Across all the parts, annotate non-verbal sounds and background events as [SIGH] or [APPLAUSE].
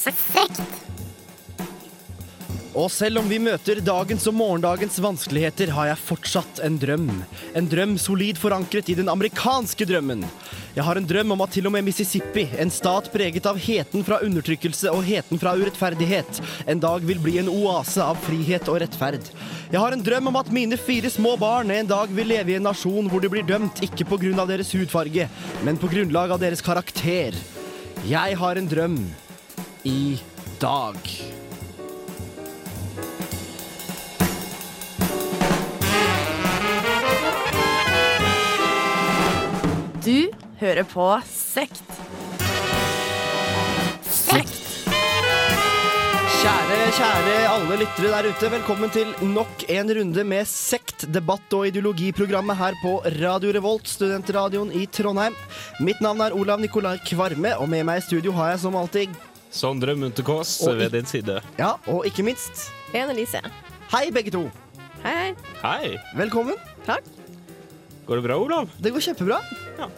Sekt. Og selv om vi møter dagens og morgendagens vanskeligheter, har jeg fortsatt en drøm. En drøm solid forankret i den amerikanske drømmen. Jeg har en drøm om at til og med Mississippi, en stat preget av heten fra undertrykkelse og heten fra urettferdighet, en dag vil bli en oase av frihet og rettferd. Jeg har en drøm om at mine fire små barn en dag vil leve i en nasjon hvor de blir dømt ikke på grunn av deres hudfarge, men på grunnlag av deres karakter. Jeg har en drøm i dag. Du hører på Sekt. Sekt. Kjære, kjære alle lyttere der ute, velkommen til nok en runde med sekt, debatt og ideologiprogrammet her på Radio Revolt, studentradioen i Trondheim. Mitt navn er Olav Nikolai Kvarme, og med meg i studio har jeg som alltid Sondre Munterkås Og ved din side. Ja, og ikke minst Ene Lise. Hei, begge to. Hei, hei. Hei! Velkommen. Takk. Går det bra, Olav? Det går kjempebra. Ja.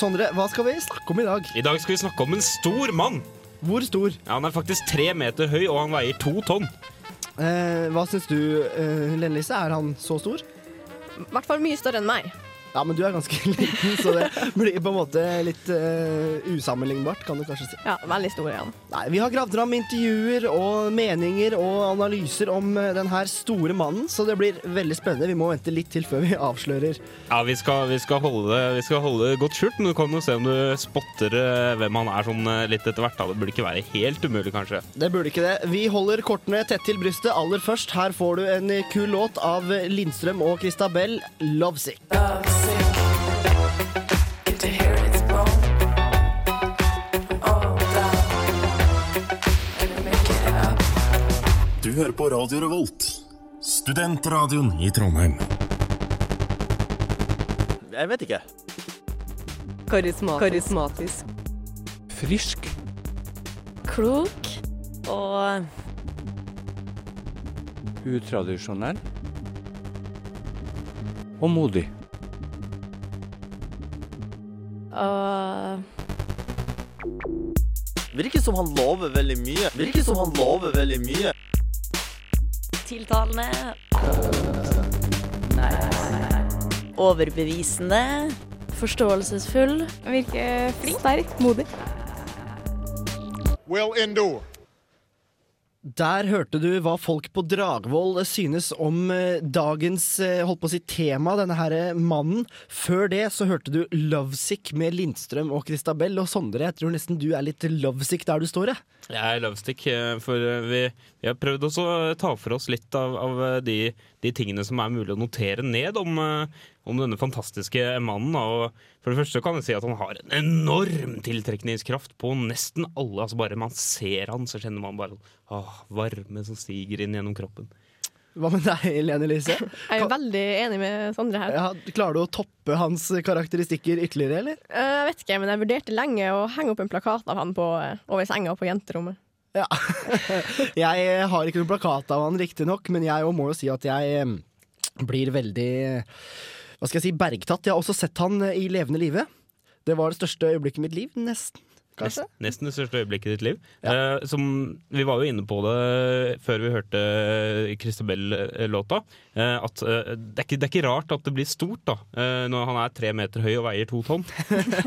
Sondre, hva skal vi snakke om i dag? I dag skal vi snakke om en stor mann. Hvor stor? Ja, han er faktisk tre meter høy, og han veier to tonn. Eh, hva syns du, eh, Lene Lise? Er han så stor? I hvert fall mye større enn meg. Ja, men du er ganske [LAUGHS] liten, så det blir på en måte litt uh, usammenlignbart, kan du kanskje si. Ja, veldig stor igjen. Nei, Vi har gravd fram intervjuer og meninger og analyser om eh, den her store mannen, så det blir veldig spennende. Vi må vente litt til før vi [LAUGHS] avslører. Ja, vi skal, vi skal, holde, det, vi skal holde det godt skjult, men du kan jo se om du spotter eh, hvem han er sånn litt etter hvert. da. Det burde ikke være helt umulig, kanskje. Det burde ikke det. Vi holder kortene tett til brystet. Aller først, her får du en kul låt av Lindstrøm og Christabel, 'Lovesick'. Du hører på Radio Revolt, studentradioen i Trondheim. Jeg vet ikke. Karismatisk. Frisk. Klok. Og Utradisjonell. Og modig. og Virker som han lover veldig mye. Virker som han lover veldig mye. Tiltalende. Overbevisende. Forståelsesfull. Virker flink. Sterk. Modig. will endure. Der hørte du hva folk på Dragvoll synes om eh, dagens eh, holdt på å si, tema, denne her mannen. Før det så hørte du Lovesick med Lindstrøm og Christabel. Og Sondre, jeg tror nesten du er litt lovesick der du står, jeg. Jeg er lovestick, eh, for vi, vi har prøvd også å ta for oss litt av, av de, de tingene som er mulig å notere ned om, eh, om denne fantastiske mannen. Og for det første kan jeg si at han har en enorm tiltrekningskraft på nesten alle. altså Bare man ser han, så kjenner man bare åh, varme som stiger inn gjennom kroppen. Hva med deg, Lene Lise? [LAUGHS] Jeg er veldig enig med Sondre her. Ja, klarer du å toppe hans karakteristikker ytterligere, eller? Eh, Jeg vet ikke, men jeg vurderte lenge å henge opp en plakat av han på, eh, over senga på jenterommet. Ja. [LAUGHS] jeg har ikke noen plakat av han, riktignok, men jeg òg må jo si at jeg eh, blir veldig Hva skal jeg si, bergtatt. Jeg har også sett han i levende live. Det var det største øyeblikket i mitt liv. Nesten, kanskje. Nesten det største øyeblikket i ditt liv. Eh, som, vi var jo inne på det før vi hørte Christabel-låta. Eh, at eh, det, er ikke, det er ikke rart at det blir stort da eh, når han er tre meter høy og veier to tonn.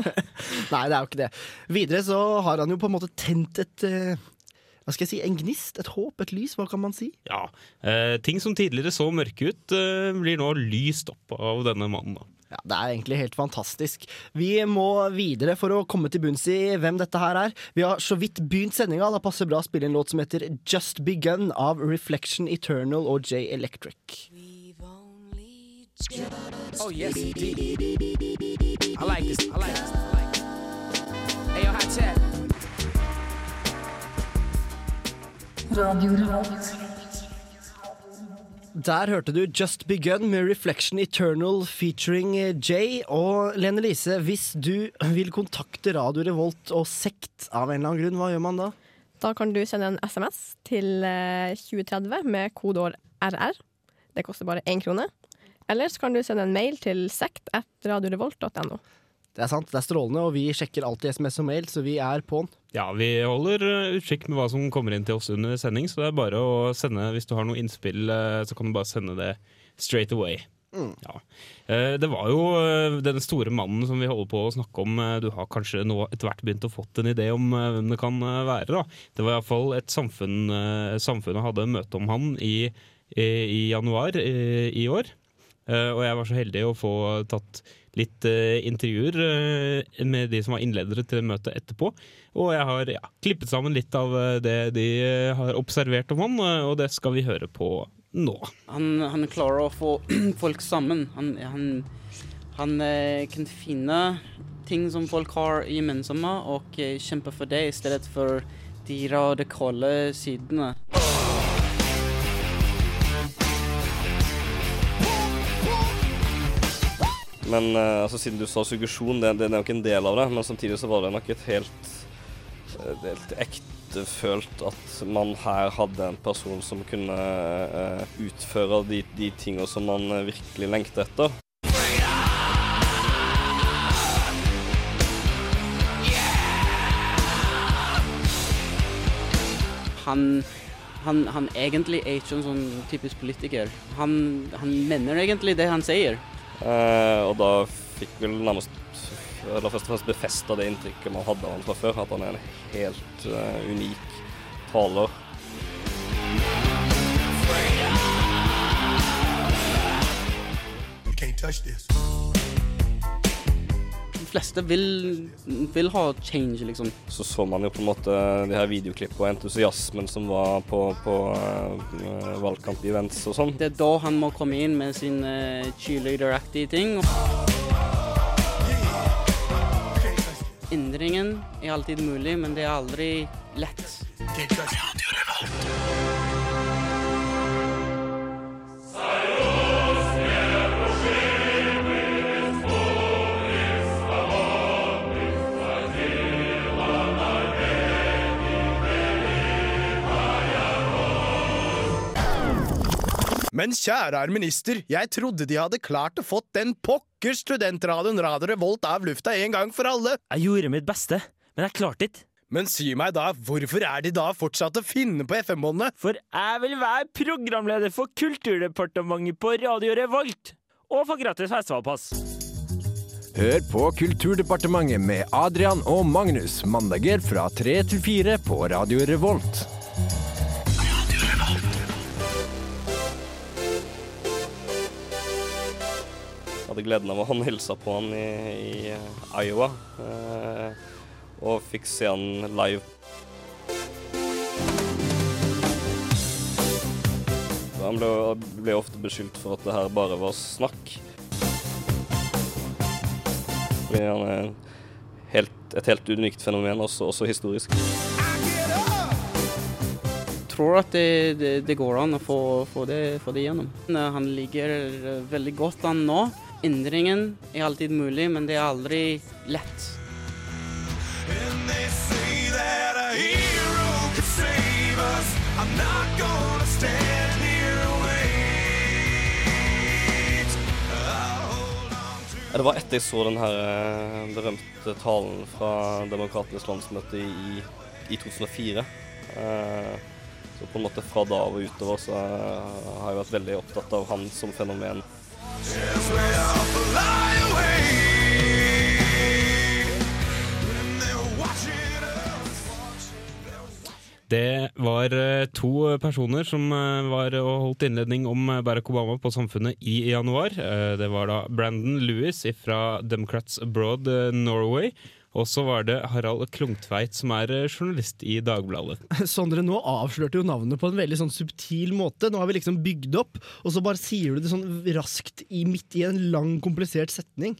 [LAUGHS] Nei, det er jo ikke det. Videre så har han jo på en måte tent et eh, Hva skal jeg si? En gnist? Et håp? Et lys? Hva kan man si? Ja, eh, Ting som tidligere så mørke ut, eh, blir nå lyst opp av denne mannen. da Ja, Det er egentlig helt fantastisk. Vi må videre for å komme til bunns i hvem dette her er. Vi har så vidt begynt sendinga. Da passer bra å spille en låt som heter Just Begun av Reflection Eternal og J Electric. Oh yes, indeed. I like this. I like this. I like this. Hey, yo, hot chat. Der hørte du Just Begun med Reflection Eternal featuring eh, Jay. Og Lene Lise, hvis du vil kontakte Radio Revolt og Sekt av en eller annen grunn, hva gjør man da? Da kan du sende en SMS til eh, 2030 med kodeord RR. Det koster bare én krone. Eller så kan du sende en mail til sekt at radiorevolt.no. Det er sant, det er strålende, og vi sjekker alltid SMS og mail, så vi er på'n. Ja, vi holder eh, utkikk med hva som kommer inn til oss under sending, så det er bare å sende Hvis du har noe innspill, eh, så kan du bare sende det straight away. Ja. Eh, Det var jo den store mannen som vi holder på å snakke om. Du har kanskje nå etter hvert begynt å fått en idé om hvem det kan være. da. Det var iallfall et samfunn Samfunnet hadde møte om han i, i, i januar i, i år. Og jeg var så heldig å få tatt litt eh, intervjuer eh, med de som var innledere til møtet etterpå. Og jeg har ja, klippet sammen litt av eh, det de eh, har observert om han, eh, og det skal vi høre på nå. Han, han klarer å få [CLEARS THROAT] folk sammen. Han, han, han kan finne ting som folk har gemensomme, og kjempe for det i stedet for de radikale sidene. Men uh, altså, siden du sa suggesjon, det, det er ikke en del av det. Men samtidig så var det nok et helt, eh, det helt ektefølt at man her hadde en person som kunne uh, utføre de, de tingene som man virkelig lengter etter. Han, han, han egentlig er ikke en sånn typisk politiker. Han, han mener egentlig det han sier. Eh, og da fikk vel nærmest eller først og fremst befesta det inntrykket man hadde av han fra før, at han er en helt eh, unik taler. De fleste vil, vil ha change, liksom. Så så man jo på en måte de her videoklippene og entusiasmen som var på, på uh, valgkamp-events og sånn. Det er da han må komme inn med sin uh, cheerleader-aktige ting. Endringen er alltid mulig, men det er aldri lett. Men kjære herr minister, jeg trodde de hadde klart å fått den pokker studentradioen Radio Revolt av lufta en gang for alle. Jeg gjorde mitt beste, men jeg klarte ikke. Men si meg da, hvorfor er de da fortsatt å finne på FM-båndene? For jeg vil være programleder for Kulturdepartementet på Radio Revolt, og få gratis festivalpass. Hør på Kulturdepartementet med Adrian og Magnus mandager fra tre til fire på Radio Revolt. Hadde gleden av å [LAUGHS] håndhilse på han i, i eh, Iowa. Eh, og fikk se han live. Han ble, ble ofte beskyldt for at det her bare var snakk. Fordi han er helt, et helt unikt fenomen, også, også historisk. Jeg tror at det, det, det går an å få, få, det, få det gjennom. Han ligger eh, veldig godt an nå. Endringen er alltid mulig, men det er aldri lett. Det var etter jeg så den eh, berømte talen fra Demokratenes landsmøte i, i 2004. Eh, så på en måte fra da og utover så eh, har jeg vært veldig opptatt av han som fenomen. Det var eh, to personer som eh, var og holdt innledning om eh, Barack Obama på Samfunnet i januar. Det var da Brandon Lewis fra Democrats Abroad Norway. Og så var det Harald Klungtveit, som er eh, journalist i Dagbladet. [LAUGHS] Sondre, nå avslørte jo navnet på en veldig sånn subtil måte. Nå har vi liksom bygd opp, og så bare sier du det sånn raskt i, midt i en lang, komplisert setning.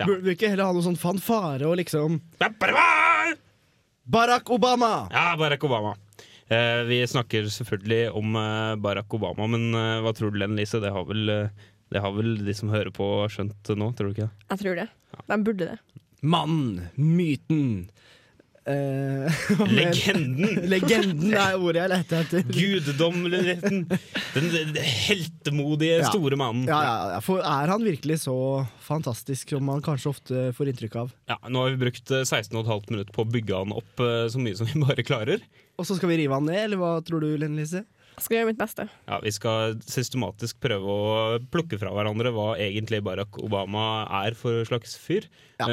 Burde vi ikke heller ha noe sånn fanfare og liksom Barack Obama! Ja, Barack Obama. Eh, vi snakker selvfølgelig om eh, Barack Obama, men eh, hva tror du, Len Lise? Det har, vel, eh, det har vel de som hører på skjønt nå, tror du ikke det? Jeg tror det. De burde det. Mannen, myten, Eh, [LAUGHS] Legenden! [LAUGHS] Legenden er ordet jeg leter etter. Guddommeligheten! Den, den heltemodige, Ja. store mannen. Ja, ja, for er han virkelig så fantastisk som man kanskje ofte får inntrykk av? Ja, nå har vi brukt eh, 16,5 minutter på å bygge han opp eh, så mye som vi bare klarer. Og så skal vi rive han ned, eller hva tror du, Linn Lise? Skal gjøre mitt beste. Ja, Vi skal systematisk prøve å plukke fra hverandre hva egentlig Barack Obama er for slags fyr. Ja.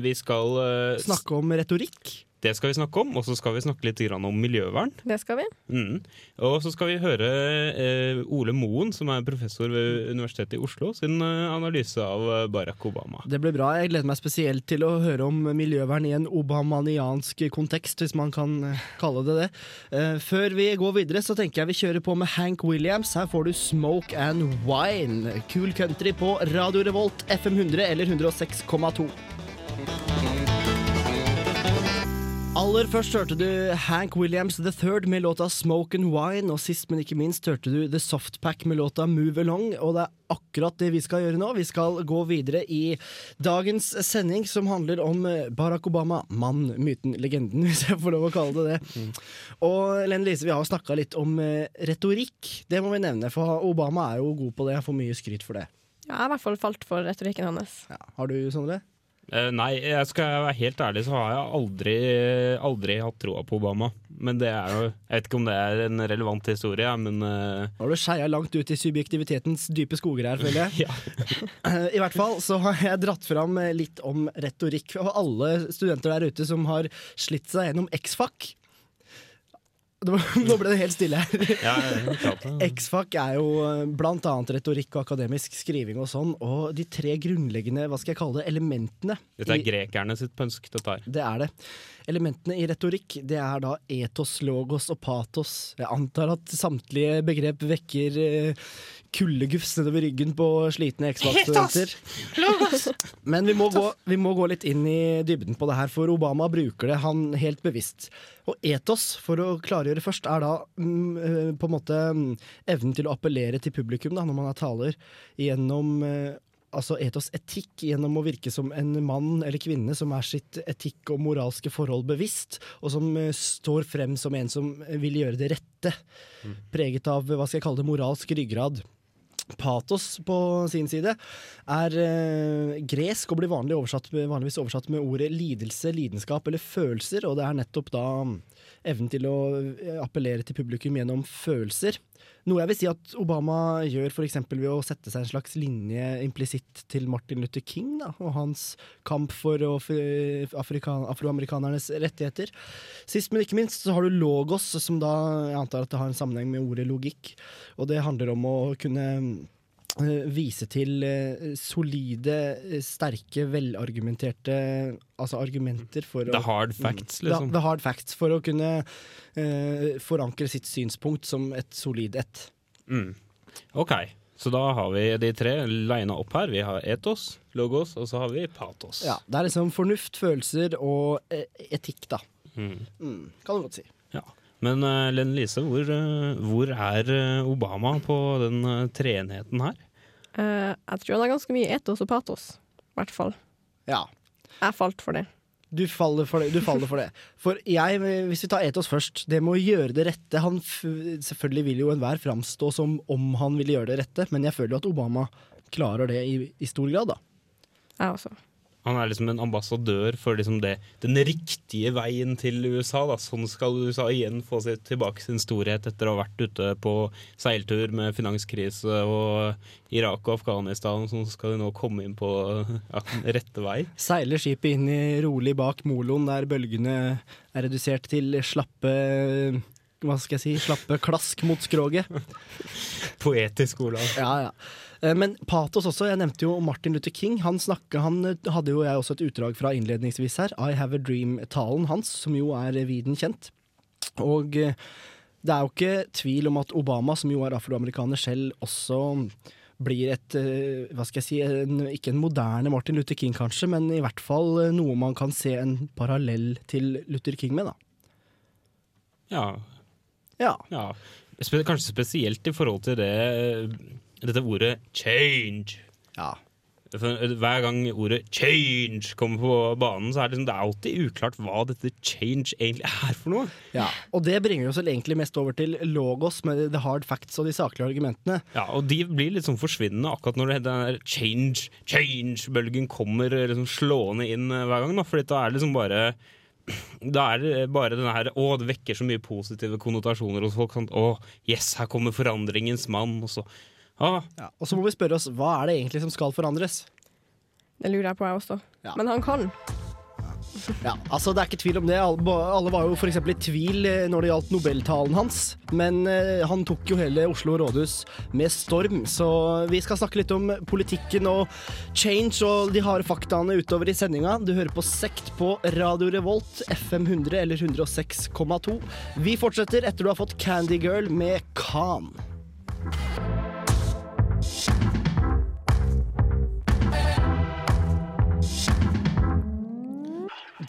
Vi skal eh, Snakke om retorikk. Det skal vi snakke om, og så skal vi snakke litt om miljøvern. Det skal vi. Mm. Og så skal vi høre eh, Ole Moen, som er professor ved Universitetet i Oslo, sin eh, analyse av eh, Barack Obama. Det blir bra. Jeg gleder meg spesielt til å høre om miljøvern i en obamaniansk kontekst, hvis man kan eh, kalle det det. Eh, Før vi går videre, så tenker jeg vi kjører på med Hank Williams. Her får du Smoke and Wine. Cool country på Radio Revolt, FM 100 eller 106,2. Aller først hørte du Hank Williams The Third med låta Smoke and Wine, og sist, men ikke minst, hørte du The Softpack med låta Move Along, og det er akkurat det vi skal gjøre nå. Vi skal gå videre i dagens sending, som handler om eh, Barack Obama. Mann, myten, legenden, [LAUGHS] hvis jeg får lov å kalle det det. Og Len Lise, vi har snakka litt om eh, retorikk. Det må vi nevne, for Obama er jo god på det. Jeg får mye skryt for det. Ja, jeg har i hvert fall falt for retorikken hans. Har du, Sondre? Eh, nei, jeg skal være helt ærlig, så har jeg aldri, aldri hatt troa på Obama. Men det er jo Jeg vet ikke om det er en relevant historie, men Nå har du skeia langt ut i subjektivitetens dype skoger her, føler jeg. [LAUGHS] [LAUGHS] I hvert fall så har jeg dratt fram litt om retorikk. Og alle studenter der ute som har slitt seg gjennom X-Fac. Det var- Nå ble det helt stille her. X-Fac er jo eh, blant annet retorikk og akademisk skriving og sånn, og de tre grunnleggende hva skal jeg kalle det, elementene Dette er i- grekerne sitt pønsk, dette her. det er det. Elementene i retorikk det er da etos, logos og patos. Jeg antar at samtlige begrep vekker eh, kuldegufs nedover ryggen på slitne X-Fac-studenter. [LAUGHS] Men vi må, gå, vi må gå litt inn i dybden på det her, for Obama bruker det han helt bevisst. Og etos, for å klargjøre først, er da mm, eh, på en måte mm, evnen til å appellere til publikum da, når man er taler, gjennom eh, altså etos etikk gjennom å virke som en mann eller kvinne som er sitt etikk og moralske forhold bevisst, og som eh, står frem som en som vil gjøre det rette. Preget av hva skal jeg kalle det, moralsk ryggrad. Patos på sin side er eh, gresk og blir vanlig oversatt, vanligvis oversatt med ordet lidelse, lidenskap eller følelser, og det er nettopp da mm, evnen til å eh, appellere til publikum gjennom følelser. Noe jeg vil si at Obama gjør f.eks. ved å sette seg en slags linje implisitt til Martin Luther King da, og hans kamp for afroamerikanernes rettigheter. Sist, men ikke minst, så har du logos, som da jeg antar at det har en sammenheng med ordet logikk. Og det handler om å kunne vise til eh, solide, eh, sterke, velargumenterte altså argumenter for å hard facts, liksom. The, the hard facts, for å kunne uh, forankre sitt synspunkt som et solid ett. Mm. OK, så da har vi de tre lina opp her. Vi har etos, logos, og så har vi patos. Ja, det er liksom fornuft, følelser og eh, etikk, da. Mm. Mm, kan du godt si. Ja. Men uh, Len Lise, hvor, uh, hvor er eh, Obama på den uh, treenheten her? Uh, jeg tror han har ganske mye etos og patos, i hvert fall. Ja. Jeg falt for det. Du faller for det. Du faller for, det. for jeg, hvis vi tar etos først, det med å gjøre det rette han f Selvfølgelig vil jo enhver framstå som om han vil gjøre det rette, men jeg føler jo at Obama klarer det i, i stor grad, da. Jeg også. Han er liksom en ambassadør for liksom det, den riktige veien til USA. Da. Sånn skal USA igjen få seg tilbake sin storhet etter å ha vært ute på seiltur med finanskrise og Irak og Afghanistan. Så skal de nå komme inn på ja, rette vei. Seiler skipet inn i rolig bak moloen, der bølgene er redusert til slappe hva skal jeg si, slappe klask mot skroget. Poetisk, Olav. Ja, ja. Eh, Men patos også. Jeg nevnte jo Martin Luther King. Han, snakket, han eh, hadde jo jeg også et utdrag fra innledningsvis her. I Have a Dream-talen hans, som jo er viden kjent. Og eh, det er jo ikke tvil om at Obama, som jo er afroamerikaner selv, også blir et eh, Hva skal jeg si en, Ikke en moderne Martin Luther King, kanskje, men i hvert fall eh, noe man kan se en parallell til Luther King med, da. Ja. Ja. ja. Kanskje spesielt i forhold til det dette ordet 'change'. Ja. For hver gang ordet 'change' kommer på banen, så er det, liksom, det er alltid uklart hva dette 'change' egentlig er for noe. Ja, Og det bringer oss egentlig mest over til logos med the hard facts og de saklige argumentene. Ja, og de blir litt sånn forsvinnende akkurat når det- den change, change-bølgen kommer eh, liksom slående inn eh, hver gang. Da, Fordi da er det liksom bare [CLEARS THROAT] da er det bare denne her Å, det vekker så mye positive konnotasjoner hos folk. Sånn, å, yes, her kommer forandringens mann. Og så ah, Ja, og så må vi spørre oss hva er det egentlig som skal forandres? Det lurer jeg på, jeg også. Ja. Men han kan. Ja, altså Det er ikke tvil om det. Alle, var jo for eksempel i tvil eh, når det gjaldt nobeltalen hans. Men eh, han tok jo hele Oslo rådhus med storm. Så vi skal snakke litt om politikken og change og de harde faktaene utover i sendinga. Du hører på Sekt på Radio Revolt, FM 100 eller 106,2. Vi fortsetter etter du har fått Candy Girl med Khan.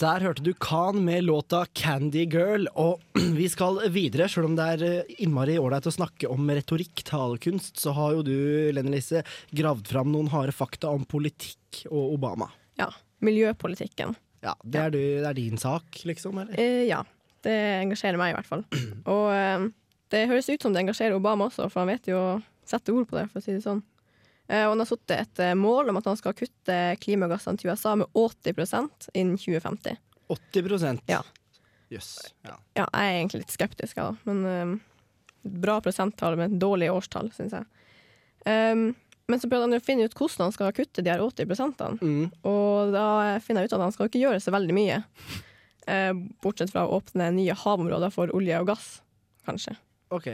Der hørte du Khan med låta 'Candy Girl', og [CLEARS THROAT] vi skal videre. Selv om det er eh, innmari ålreit å snakke om retorikk, talekunst, så har jo du, Lene Lise, gravd fram noen harde fakta om politikk og Obama. Ja. Miljøpolitikken. Ja, Det er, du, det er din sak, liksom? eller? Eh, ja. Det engasjerer meg i hvert fall. [CLEARS THROAT] Og eh, det høres ut som det engasjerer Obama også, for han vet jo å sette ord på det, for å si det sånn. Eh, og han har satt et eh, mål om at han skal kutte klimagassene til USA med 80% innen 2050. 80 Ja. Jøss. Ja. Ja, jeg er egentlig litt skeptisk, jeg, da. Men um, bra prosenttall med et dårlig årstall, syns jeg. Um, men så prøvde han å finne ut hvordan han skal kutte de her 80 prosentene. Mm. Og da finner jeg ut at han skal ikke gjøre så veldig mye. Uh, bortsett fra å åpne nye havområder for olje og gass, kanskje. OK.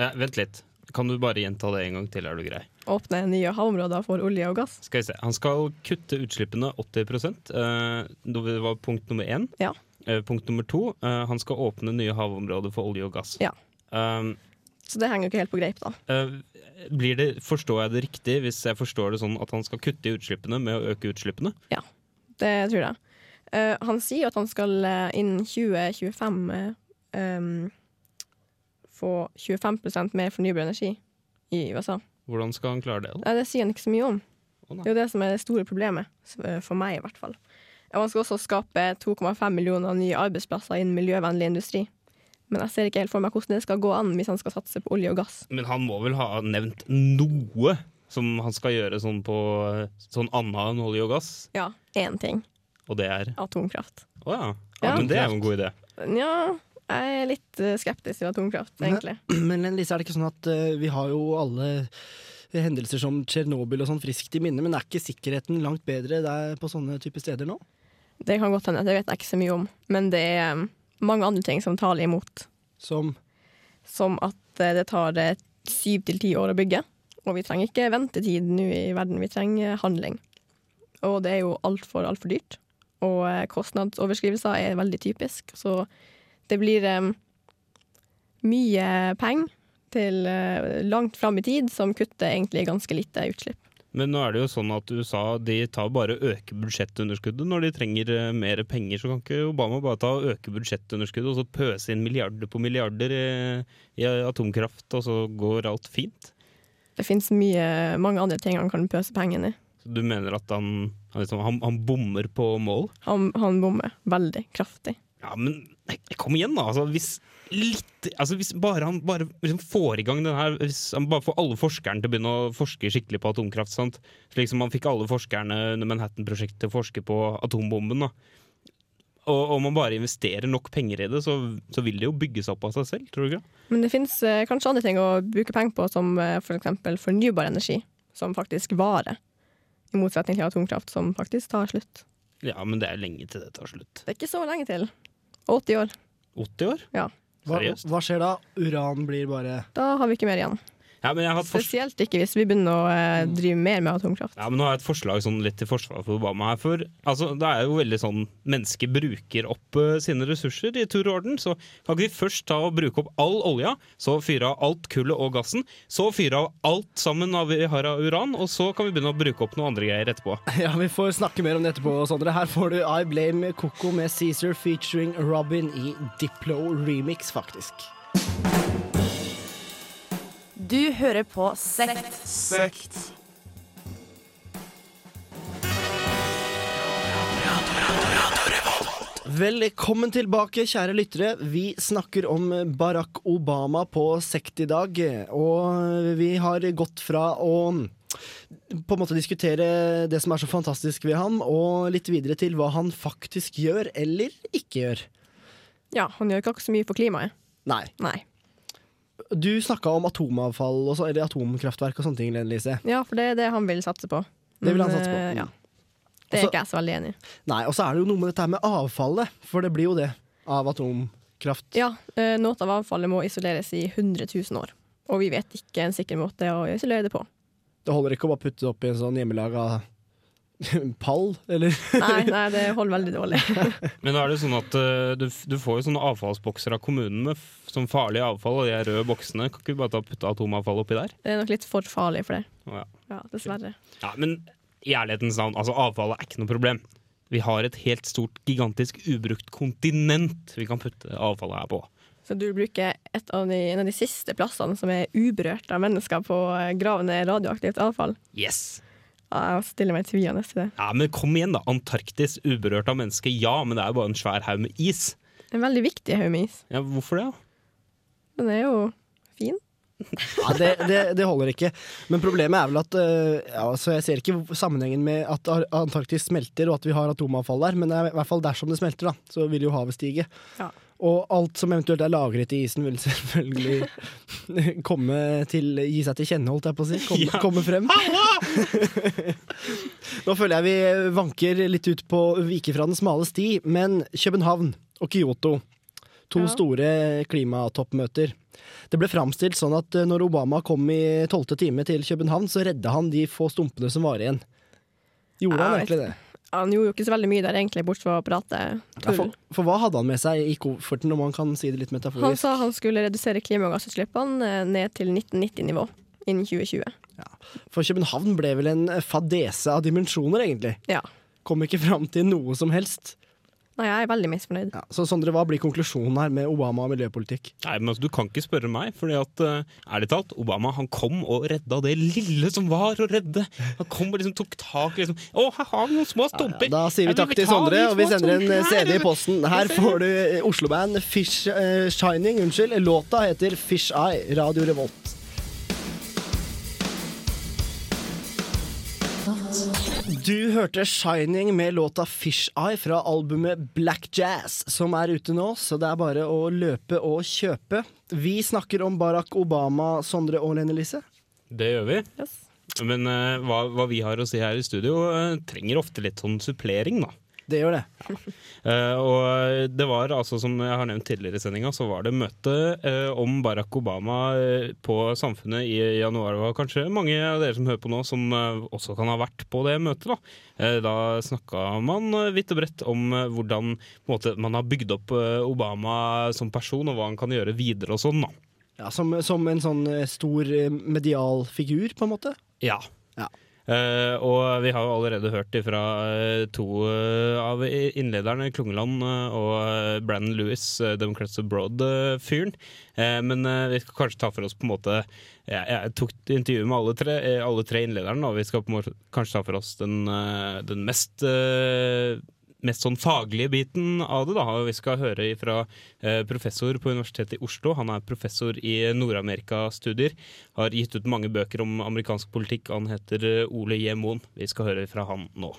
ja, Vent litt. Kan du bare gjenta det en gang til, er du grei? Åpne nye havområder for olje og gass. Skal vi se. Han skal kutte utslippene 80 eh, Det var punkt nummer én. Ja. Eh, punkt nummer to. eh, han skal åpne nye havområder for olje og gass. Ja. Um, Så det henger jo ikke helt på greip, da. eh, blir det, forstår jeg det riktig hvis jeg forstår det sånn at han skal kutte i utslippene med å øke utslippene? Ja, det tror jeg. Eh, han sier at han skal innen 2025 eh, um, få 25% mer fornybar energi i USA. Hvordan skal han klare det? da? Det sier han ikke så mye om. Oh, det er jo det som er det store problemet, eh, for meg i hvert fall. Han skal også skape 2,5 millioner nye arbeidsplasser innen miljøvennlig industri. Men jeg ser ikke helt for meg hvordan det skal gå an hvis han skal satse på olje og gass. Men han må vel ha nevnt noe som han skal gjøre sånn på sånn annet enn olje og gass? Ja, én ting. Og det er Atomkraft. Å ja. Ja. Men det er jo en god idé. Nja, jeg er litt eh, skeptisk til atomkraft, egentlig. Men [CLEARS THROAT] men Lise, er det ikke sånn at uh, vi har jo alle hendelser som Tsjernobyl og sånn friskt i minne, men er ikke sikkerheten langt bedre der på sånne typer steder nå? Det kan godt hende, det vet jeg ikke så mye om. Men det er um, mange andre ting som taler imot. Som? Som at uh, det tar syv til ti år å bygge. Og vi trenger ikke ventetid nå i verden, vi trenger handling. Og det er jo altfor, altfor dyrt. Og kostnadsoverskrivelser er veldig typisk. Så det blir um, mye penger til uh, langt fram i tid som kutter egentlig ganske lite utslipp. Men nå er det jo sånn at USA de tar bare øker budsjettunderskuddet. Når de trenger eh, mer penger, så kan ikke Obama bare ta og øke budsjettunderskuddet og så pøse inn milliarder på milliarder i, i atomkraft, og så går alt fint? Det fins mange andre ting han kan pøse pengene i. Så du mener at han, han, liksom, han, han bommer på mål? Han, han bommer veldig kraftig. Ja, men kom igjen, da. Altså, hvis litt altså, Hvis bare han bare liksom får i gang den her Hvis han bare får alle forskerne til å begynne å forske skikkelig på atomkraft, sant? slik som han fikk alle forskerne under Manhattan-prosjektet til å forske på atombomben, da. Og om man bare investerer nok penger i det, så, så vil det jo bygge seg opp av seg selv, tror du ikke? Men det fins eh, kanskje andre ting å bruke penger på, som eh, f.eks. fornybar energi, som faktisk varer. I motsetning til atomkraft, som faktisk tar slutt. Ja, men det er lenge til det tar slutt. Det er ikke så lenge til. 80 år. 80 år? Ja. Hva, Seriøst? hva skjer da? Uran blir bare Da har vi ikke mer igjen. Ja, men jeg har et Spesielt ikke hvis vi begynner å eh, drive mer med atomkraft. Ja, men Nå har jeg et forslag sånn litt til forsvar for Obama her. For altså, det er jo veldig sånn mennesker bruker opp uh, sine ressurser i tur og orden. Så kan ikke vi først ta og bruke opp all olja, så fyre av alt kullet og gassen, så fyre av alt sammen av vi har av uran, og så kan vi begynne å bruke opp noen andre greier etterpå. [LAUGHS] Ja, vi får snakke mer om det etterpå, Sondre. Her får du I Blame Coco med Caesar featuring Robin i Diplo remix, faktisk. Du hører på Sekt. Sekt. Velkommen tilbake, kjære lyttere. Vi snakker om Barack Obama på Sekt i dag. Og vi har gått fra å på en måte diskutere det som er så fantastisk ved ham, og litt videre til hva han faktisk gjør eller ikke gjør. Ja, han gjør ikke så mye for klimaet. Nei. Nei. Du snakka om atomavfall og så, eller atomkraftverk og sånne ting, Lise. Ja, for det er det han vil satse på. Det vil han satse på. eh, Ja. Det er Også- ikke jeg så veldig enig i. Nei, og så er det jo noe med dette med avfallet, for det blir jo det av atomkraft. Ja, eh, noe av avfallet må isoleres i 100 000 år. Og vi vet ikke en sikker måte å isolere det på. Det holder ikke å bare putte det opp i en sånn hjemmelaga [LAUGHS] pall, eller? Nei, nei det holder veldig dårlig. [LAUGHS] Men er det sånn at uh, du, du får jo sånne avfallsbokser av kommunen med sånn som farlig avfall, og de er røde boksene. Kan ikke du bare ta putte atomavfall oppi der? Det er nok litt for farlig for det. Oh, ja. Ja, dessverre. Ja, men i ærlighetens navn, altså avfallet er ikke noe problem. Vi har et helt stort, gigantisk ubrukt kontinent vi kan putte avfallet her på. Så du bruker et av de, en av de siste plassene som er uberørt av mennesker på gravende radioaktivt avfall. Yes! Ja, jeg stiller meg tvilende til det. Ja, men kom igjen, da. Antarktis, uberørt av mennesker, ja, men det er jo bare en svær haug med is. En veldig viktig haug med is. Ja, hvorfor det? da? Den er jo fin. Ja, det, det, det holder ikke. Men problemet er vel at øh, ja, altså Jeg ser ikke sammenhengen med at Antarktis smelter og at vi har atomavfall der, men det er i hvert fall dersom det smelter, da, så vil jo havet stige. Ja. Og alt som eventuelt er lagret i isen, vil selvfølgelig [LAUGHS] komme til Gi seg til kjenne, holdt jeg på å si. Komme, Ja. komme frem. [LAUGHS] Nå føler jeg vi vanker litt ut på Vike fra den smale sti, men København og Kyoto, to Ja. store klimatoppmøter. Det ble framstilt sånn at eh, når Obama kom i tolvte time til København, så redda han de få stumpene som var igjen. Gjorde han egentlig det? Han gjorde jo ikke så veldig mye der, egentlig, bortsett fra å prate Ja, tull. for, for hva hadde han med seg i kofferten, om man kan si det litt metaforisk? Han sa han skulle redusere klimagassutslippene eh, ned til 1990-nivå innen 2020. For København ble vel en fadese av dimensjoner, egentlig. Ja. Kom ikke fram til noe som helst. Nei, jeg er veldig misfornøyd. Ja, så Sondre, hva blir konklusjonen her med Obama og miljøpolitikk? Nei, men altså, Du kan ikke spørre meg, fordi at uh, ærlig talt, Obama han kom og redda det lille som var å redde. Han kom og liksom tok tak liksom, Å, her har vi noen små stumper! Da sier vi takk til Sondre, og vi sender en. CD i posten. Her får du eh, Oslo-band Fish uh, Shining. Unnskyld. Låta heter Fish Eye, Radio Revolt. Du hørte Shining med låta Fish Eye fra albumet Black Jazz, som er ute nå, så det er bare å løpe og kjøpe. Vi snakker om Barack Obama, Sondre og Lene Lise. Det gjør vi. Men uh, hva, hva vi har å si her i studio, uh, trenger ofte litt sånn supplering, da. Det gjør det. Eh, og det var altså, som jeg har nevnt tidligere i sendinga, så var det møte uh, om Barack Obama eh, på Samfunnet i januar. Det var kanskje mange av dere som hører på nå, som uh, også kan ha vært på det møtet. Da, da snakka man vidt og bredt om hvordan måte, man har bygd opp Obama som person, og hva han kan gjøre videre og sånn. da. Ja, som, som en sånn stor medial figur, på en måte. Ja. Ja. Eh, og vi har jo allerede hørt fra to uh, av innlederne, Klungeland og uh, Brandon Lewis, uh, Democrats Abroad-fyren. men vi skal kanskje ta for oss på en måte Jeg, jeg tok intervju med alle tre, alle tre innlederne, og vi skal på en måte kanskje ta for oss den, den mest mest sånn faglige biten av det. da, Vi skal høre fra eh, professor på Universitetet i Oslo. Han er professor i Nord-Amerika-studier. Har gitt ut mange bøker om amerikansk politikk. Han heter eh, Ole J. Moen. Vi skal høre fra han nå.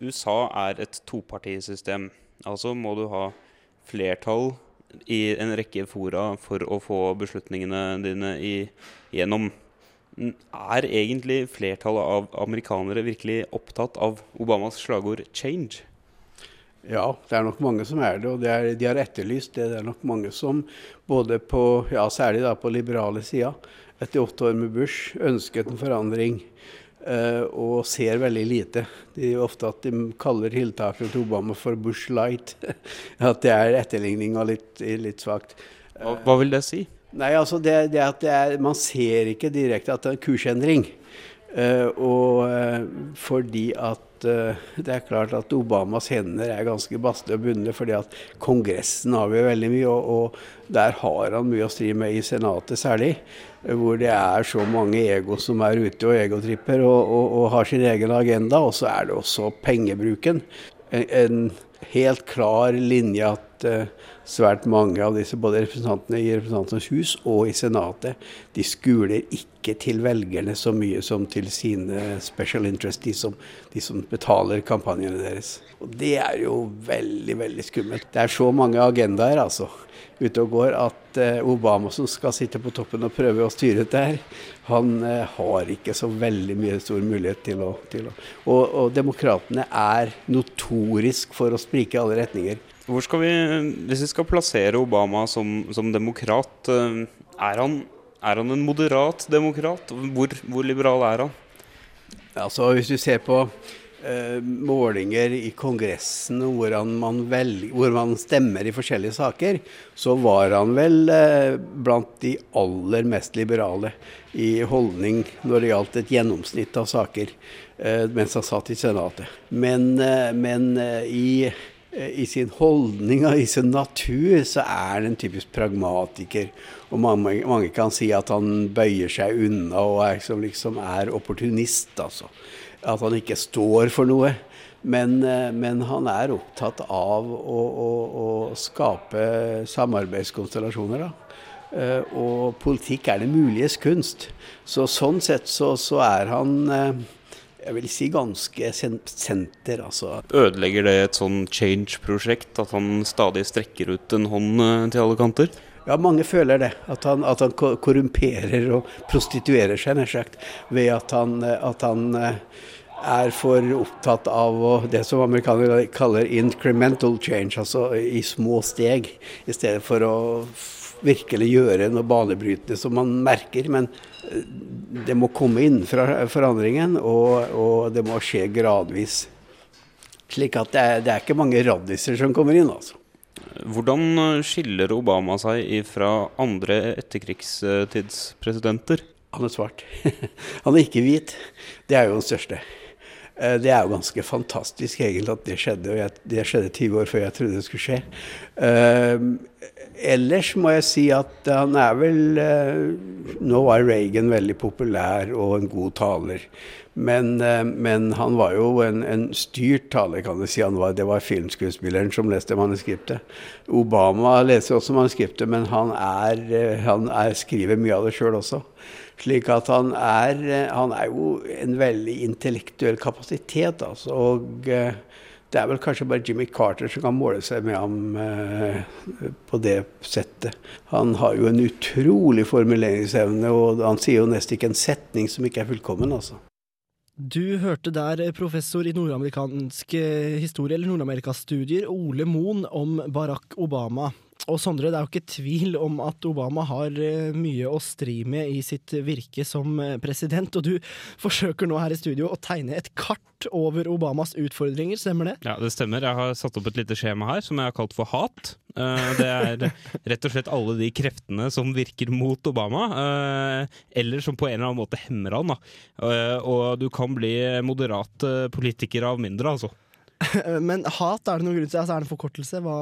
USA er et topartisystem. Altså må du ha flertall i en rekke fora for å få beslutningene dine igjennom. gjennom. Er egentlig flertallet av amerikanere virkelig opptatt av Obamas slagord 'change'? Ja, det er nok mange som er det, og det er, de har etterlyst det. Det er nok mange som både på, ja særlig da på liberale sida, etter åtte år med Bush, ønsket en forandring. eh, og ser veldig lite. De er ofte at de kaller tiltakene til Obama for Bush light. [LAUGHS] at det er etterligning og litt, litt svakt. Hva, hva vil det si? Nei, altså det, det at det er, Man ser ikke direkte at det er en kursendring. Eh, og eh, fordi at eh, det er klart at Obamas hender er ganske baste og bundne, fordi at Kongressen avgjør veldig mye, og, og der har han mye å stri med i Senatet særlig. Hvor det er så mange ego som er ute og egotripper og, og, og har sin egen agenda. Og så er det også pengebruken. En, en helt klar linje at eh, svært mange av disse, både representantene i Representantenes hus og i Senatet, de skuler ikke til velgerne så mye som til sine special interests, de som, de som betaler kampanjene deres. Og Det er jo veldig, veldig skummelt. Det er så mange agendaer, altså ute og går at eh, Obama som skal sitte på toppen og prøve å styre dette her, han eh, har ikke så veldig mye stor mulighet til å, til å. Og, og demokratene er notorisk for å sprike i alle retninger. Hvor skal vi, Hvis vi skal plassere Obama som, som demokrat, eh, er han, er han en moderat demokrat? Hvor, hvor liberal er han? Altså Hvis du ser på eh, målinger i Kongressen hvor man, velger, hvor man stemmer i forskjellige saker, så var han vel eh, blant de aller mest liberale i holdning når det gjaldt et gjennomsnitt av saker eh, mens han satt i Senatet. Men, eh, men eh, i i sin holdning og i sin natur så er han en typisk pragmatiker. Og mange, mange, kan si at han bøyer seg unna og er, liksom, liksom er opportunist, altså. At han ikke står for noe. Men, men han er opptatt av å, å, å skape samarbeidskonstellasjoner, da. Og politikk er det muliges kunst. Så sånn sett så, så er han jeg vil si ganske senter, altså. Ødelegger det et sånn change-prosjekt, at han stadig strekker ut en hånd eh, til alle kanter? Ja, mange føler det. At han, at han korrumperer og prostituerer seg, nær sagt. Ved at han, at han er for opptatt av å, det som amerikanere kaller incremental change, altså i små steg, i stedet for å virkelig gjøre noe banebrytende som man merker. Men det må komme innenfra forandringen, og, og, det må skje gradvis. Slik at det er, det er ikke mange raddiser som kommer inn, altså. Hvordan skiller Obama seg fra andre etterkrigstidspresidenter? Han er svart. [LAUGHS] Han er ikke hvit. Det er jo den største. Det er jo ganske fantastisk egentlig at det skjedde. og jeg, Det skjedde 20 år før jeg trodde det skulle skje. Uh, ellers må jeg si at han er vel uh, Nå var Reagan veldig populær og en god taler. Men, men han var jo en, en, styrt taler, kan du si. Var, det var filmskuespilleren som leste manuskriptet. Obama leser også manuskriptet, men han, er, han er, skriver mye av det sjøl også. Slik at han er, han er jo en veldig intellektuell kapasitet, altså. Og eh, det er vel kanskje bare Jimmy Carter som kan måle seg med ham eh, på det settet. Han har jo en utrolig formuleringsevne, og han sier jo nesten ikke en setning som ikke er fullkommen, altså. Du hørte der professor i nordamerikansk historie, eller Nord-Amerika-studier, Ole Moen om Barack Obama. Og Sondre, det er jo ikke tvil om at Obama har eh, mye å stri med i sitt virke som eh, president, og du forsøker nå her i studio å tegne et kart over Obamas utfordringer, stemmer det? Ja, det stemmer. Jeg har satt opp et lite skjema her som jeg har kalt for hat. Eh, det er rett og slett alle de kreftene som virker mot Obama, eller som på en eller annen måte hemmer han. Og du kan bli moderat politiker av mindre, altså. [LAUGHS] Men hat, er det noen grunn til? Altså, er det en forkortelse? Hva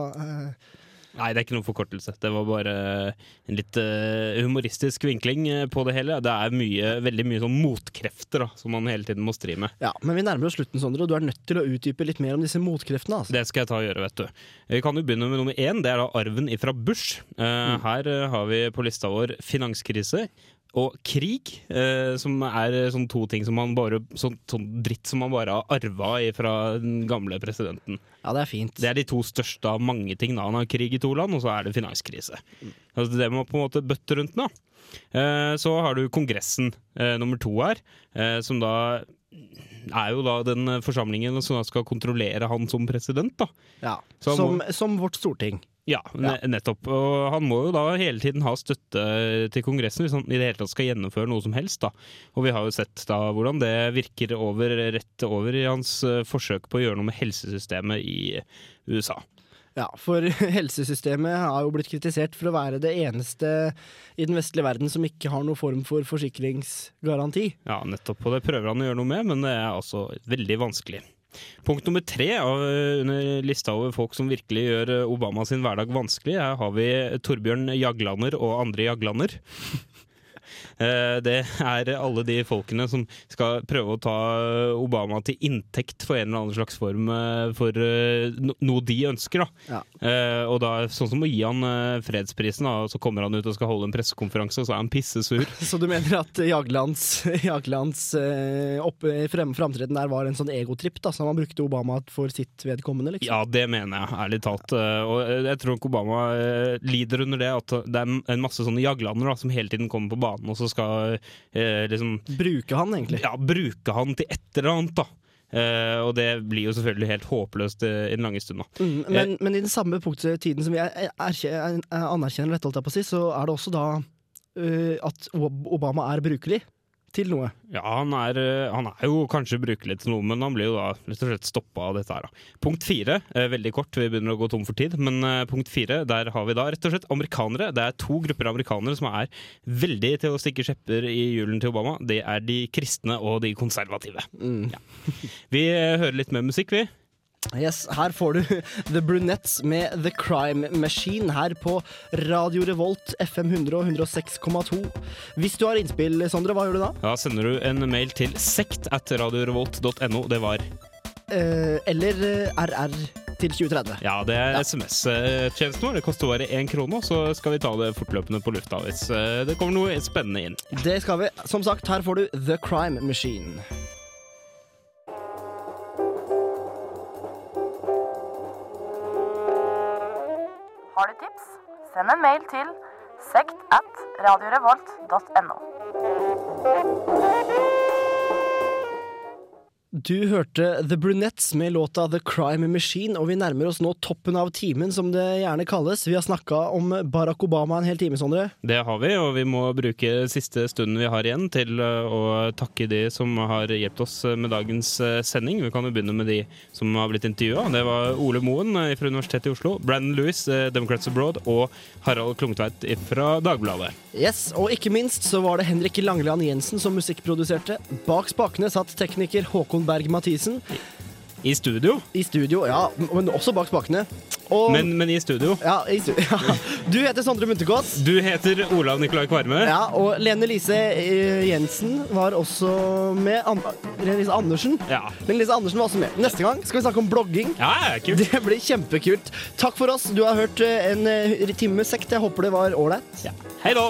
Nei, det er ikke noen forkortelse. Det var bare en litt uh, humoristisk vinkling eh, på det hele. Det er mye, veldig mye sånn motkrefter da, som man hele tiden må stri med. Ja, Men vi nærmer oss slutten, Sondre, og du er nødt til å utdype litt mer om disse motkreftene. Altså. Det skal jeg ta og gjøre, vet du. Vi kan jo begynne med nummer én. Det er da arven ifra Bush. Uh, mm. Her uh, har vi på lista vår finanskrise og krig, eh, som er sånn to ting som man bare sånn, sånn dritt som man bare har arva fra den gamle presidenten. Ja, Det er fint. Det er de to største av mange ting. da Han har krig i to land, og så er det finanskrise. Altså, det må på en måte bøtte rundt nå. Eh, så har du Kongressen eh, nummer to her, eh, som da er jo da den forsamlingen som skal kontrollere han som president. da. Ja, som, må... som vårt storting. Ja, ja, nettopp. Og han må jo da hele tiden ha støtte til Kongressen hvis han i det hele tatt skal gjennomføre noe som helst. da. Og vi har jo sett da hvordan det virker over, rett over i hans uh, forsøk på å gjøre noe med helsesystemet i USA. Ja, for [LAUGHS] helsesystemet har jo blitt kritisert for å være det eneste i den vestlige verden som ikke har noen form for forsikringsgaranti. Ja, nettopp. Og det prøver han å gjøre noe med, men det er altså veldig vanskelig. Punkt nummer tre under lista over folk som virkelig gjør eh, Obama sin hverdag vanskelig. Her har vi Torbjørn Jaglander og andre Jaglander. Eh, Det er alle de folkene som skal prøve å ta Obama til inntekt for en eller annen slags form eh, for eh, noe de ønsker. da. Ja. Og da sånn som å gi han fredsprisen, da, og så kommer han ut og skal holde en pressekonferanse, og så er han pissesur. [LAUGHS] Så du mener at Jaglands, Jaglands opp, frem, framtreden der var en sånn egotripp, da, som han brukte Obama for sitt vedkommende? liksom? Ja, det mener jeg, ærlig talt. Og jeg tror ikke Obama lider under det at det er en masse sånne jaglander da, som hele tiden kommer på banen og så skal eh, liksom Bruke han, egentlig. Ja, bruke han til et eller annet, da. Eh, og det blir jo selvfølgelig helt håpløst eh, i den lange stund. Mm, men, men i den samme punktet, tiden som vi er, er, er, anerkjenner dette, holdt jeg på å si, så er det også da uh, at Obama er brukelig til noe. Ja, han er, eh, han er jo kanskje brukelig til noe, men han blir jo da rett og slett stoppa av dette her. da. Punkt fire, eh, veldig kort, vi begynner å gå tom for tid, men eh, punkt fire, der har vi da rett og slett amerikanere. Det er to grupper amerikanere som er veldig til å stikke skjepper i hjulene til Obama. Det er de kristne og de konservative. Ja. Vi hører litt mer musikk, vi. Yes, Her får du [LAUGHS] The Brunettes med The Crime Machine her på Radio Revolt FM 100 og 106,2. Hvis du har innspill, Sondre, hva gjør du da? Da sender du en mail til sekt at radiorevolt.no. Det var Eh, eller eh, RR til 2030. Ja, det er SMS-tjenesten vår. Det koster bare én krone, så skal vi ta det fortløpende på lufta hvis eh, det kommer noe spennende inn. Det skal vi. Som sagt, her får du The Crime Machine. Har du tips? Send en mail til sekt at radiorevolt.no. Du hørte The Brunettes med låta The Crime Machine, og vi nærmer oss nå toppen av timen, som det gjerne kalles. Vi har snakka om Barack Obama en hel time, Sondre. Det har vi, og vi må bruke siste stunden vi har igjen til eh, å takke de som har hjulpet oss med dagens eh, sending. Vi kan jo begynne med de som har blitt intervjua. Det var Ole Moen eh, fra Universitetet i Oslo, Brandon Lewis, Democrats Abroad, og Harald Klungtveit fra Dagbladet. Yes, Og ikke minst så var det Henrik Langeland Jensen som musikkproduserte. Bak spakene satt tekniker Håkon Berg Mathisen. I studio? I studio, ja. Men også bak spakene. Og, Men, men i studio? ja, i stu [LAUGHS] ja. Du heter Sondre Munterkås. Du heter Olav Nikolai Kvarme. Ja, og Lene Lise eh, Jensen var også med. An Lene Lise Andersen. Ja. Lene Lise Andersen var også med. Neste gang skal vi snakke om blogging. Ja, kult. Det blir kjempekult. Takk for oss. Du har hørt eh, en eh, time med sekt. Jeg håper det var ålreit. Hei da!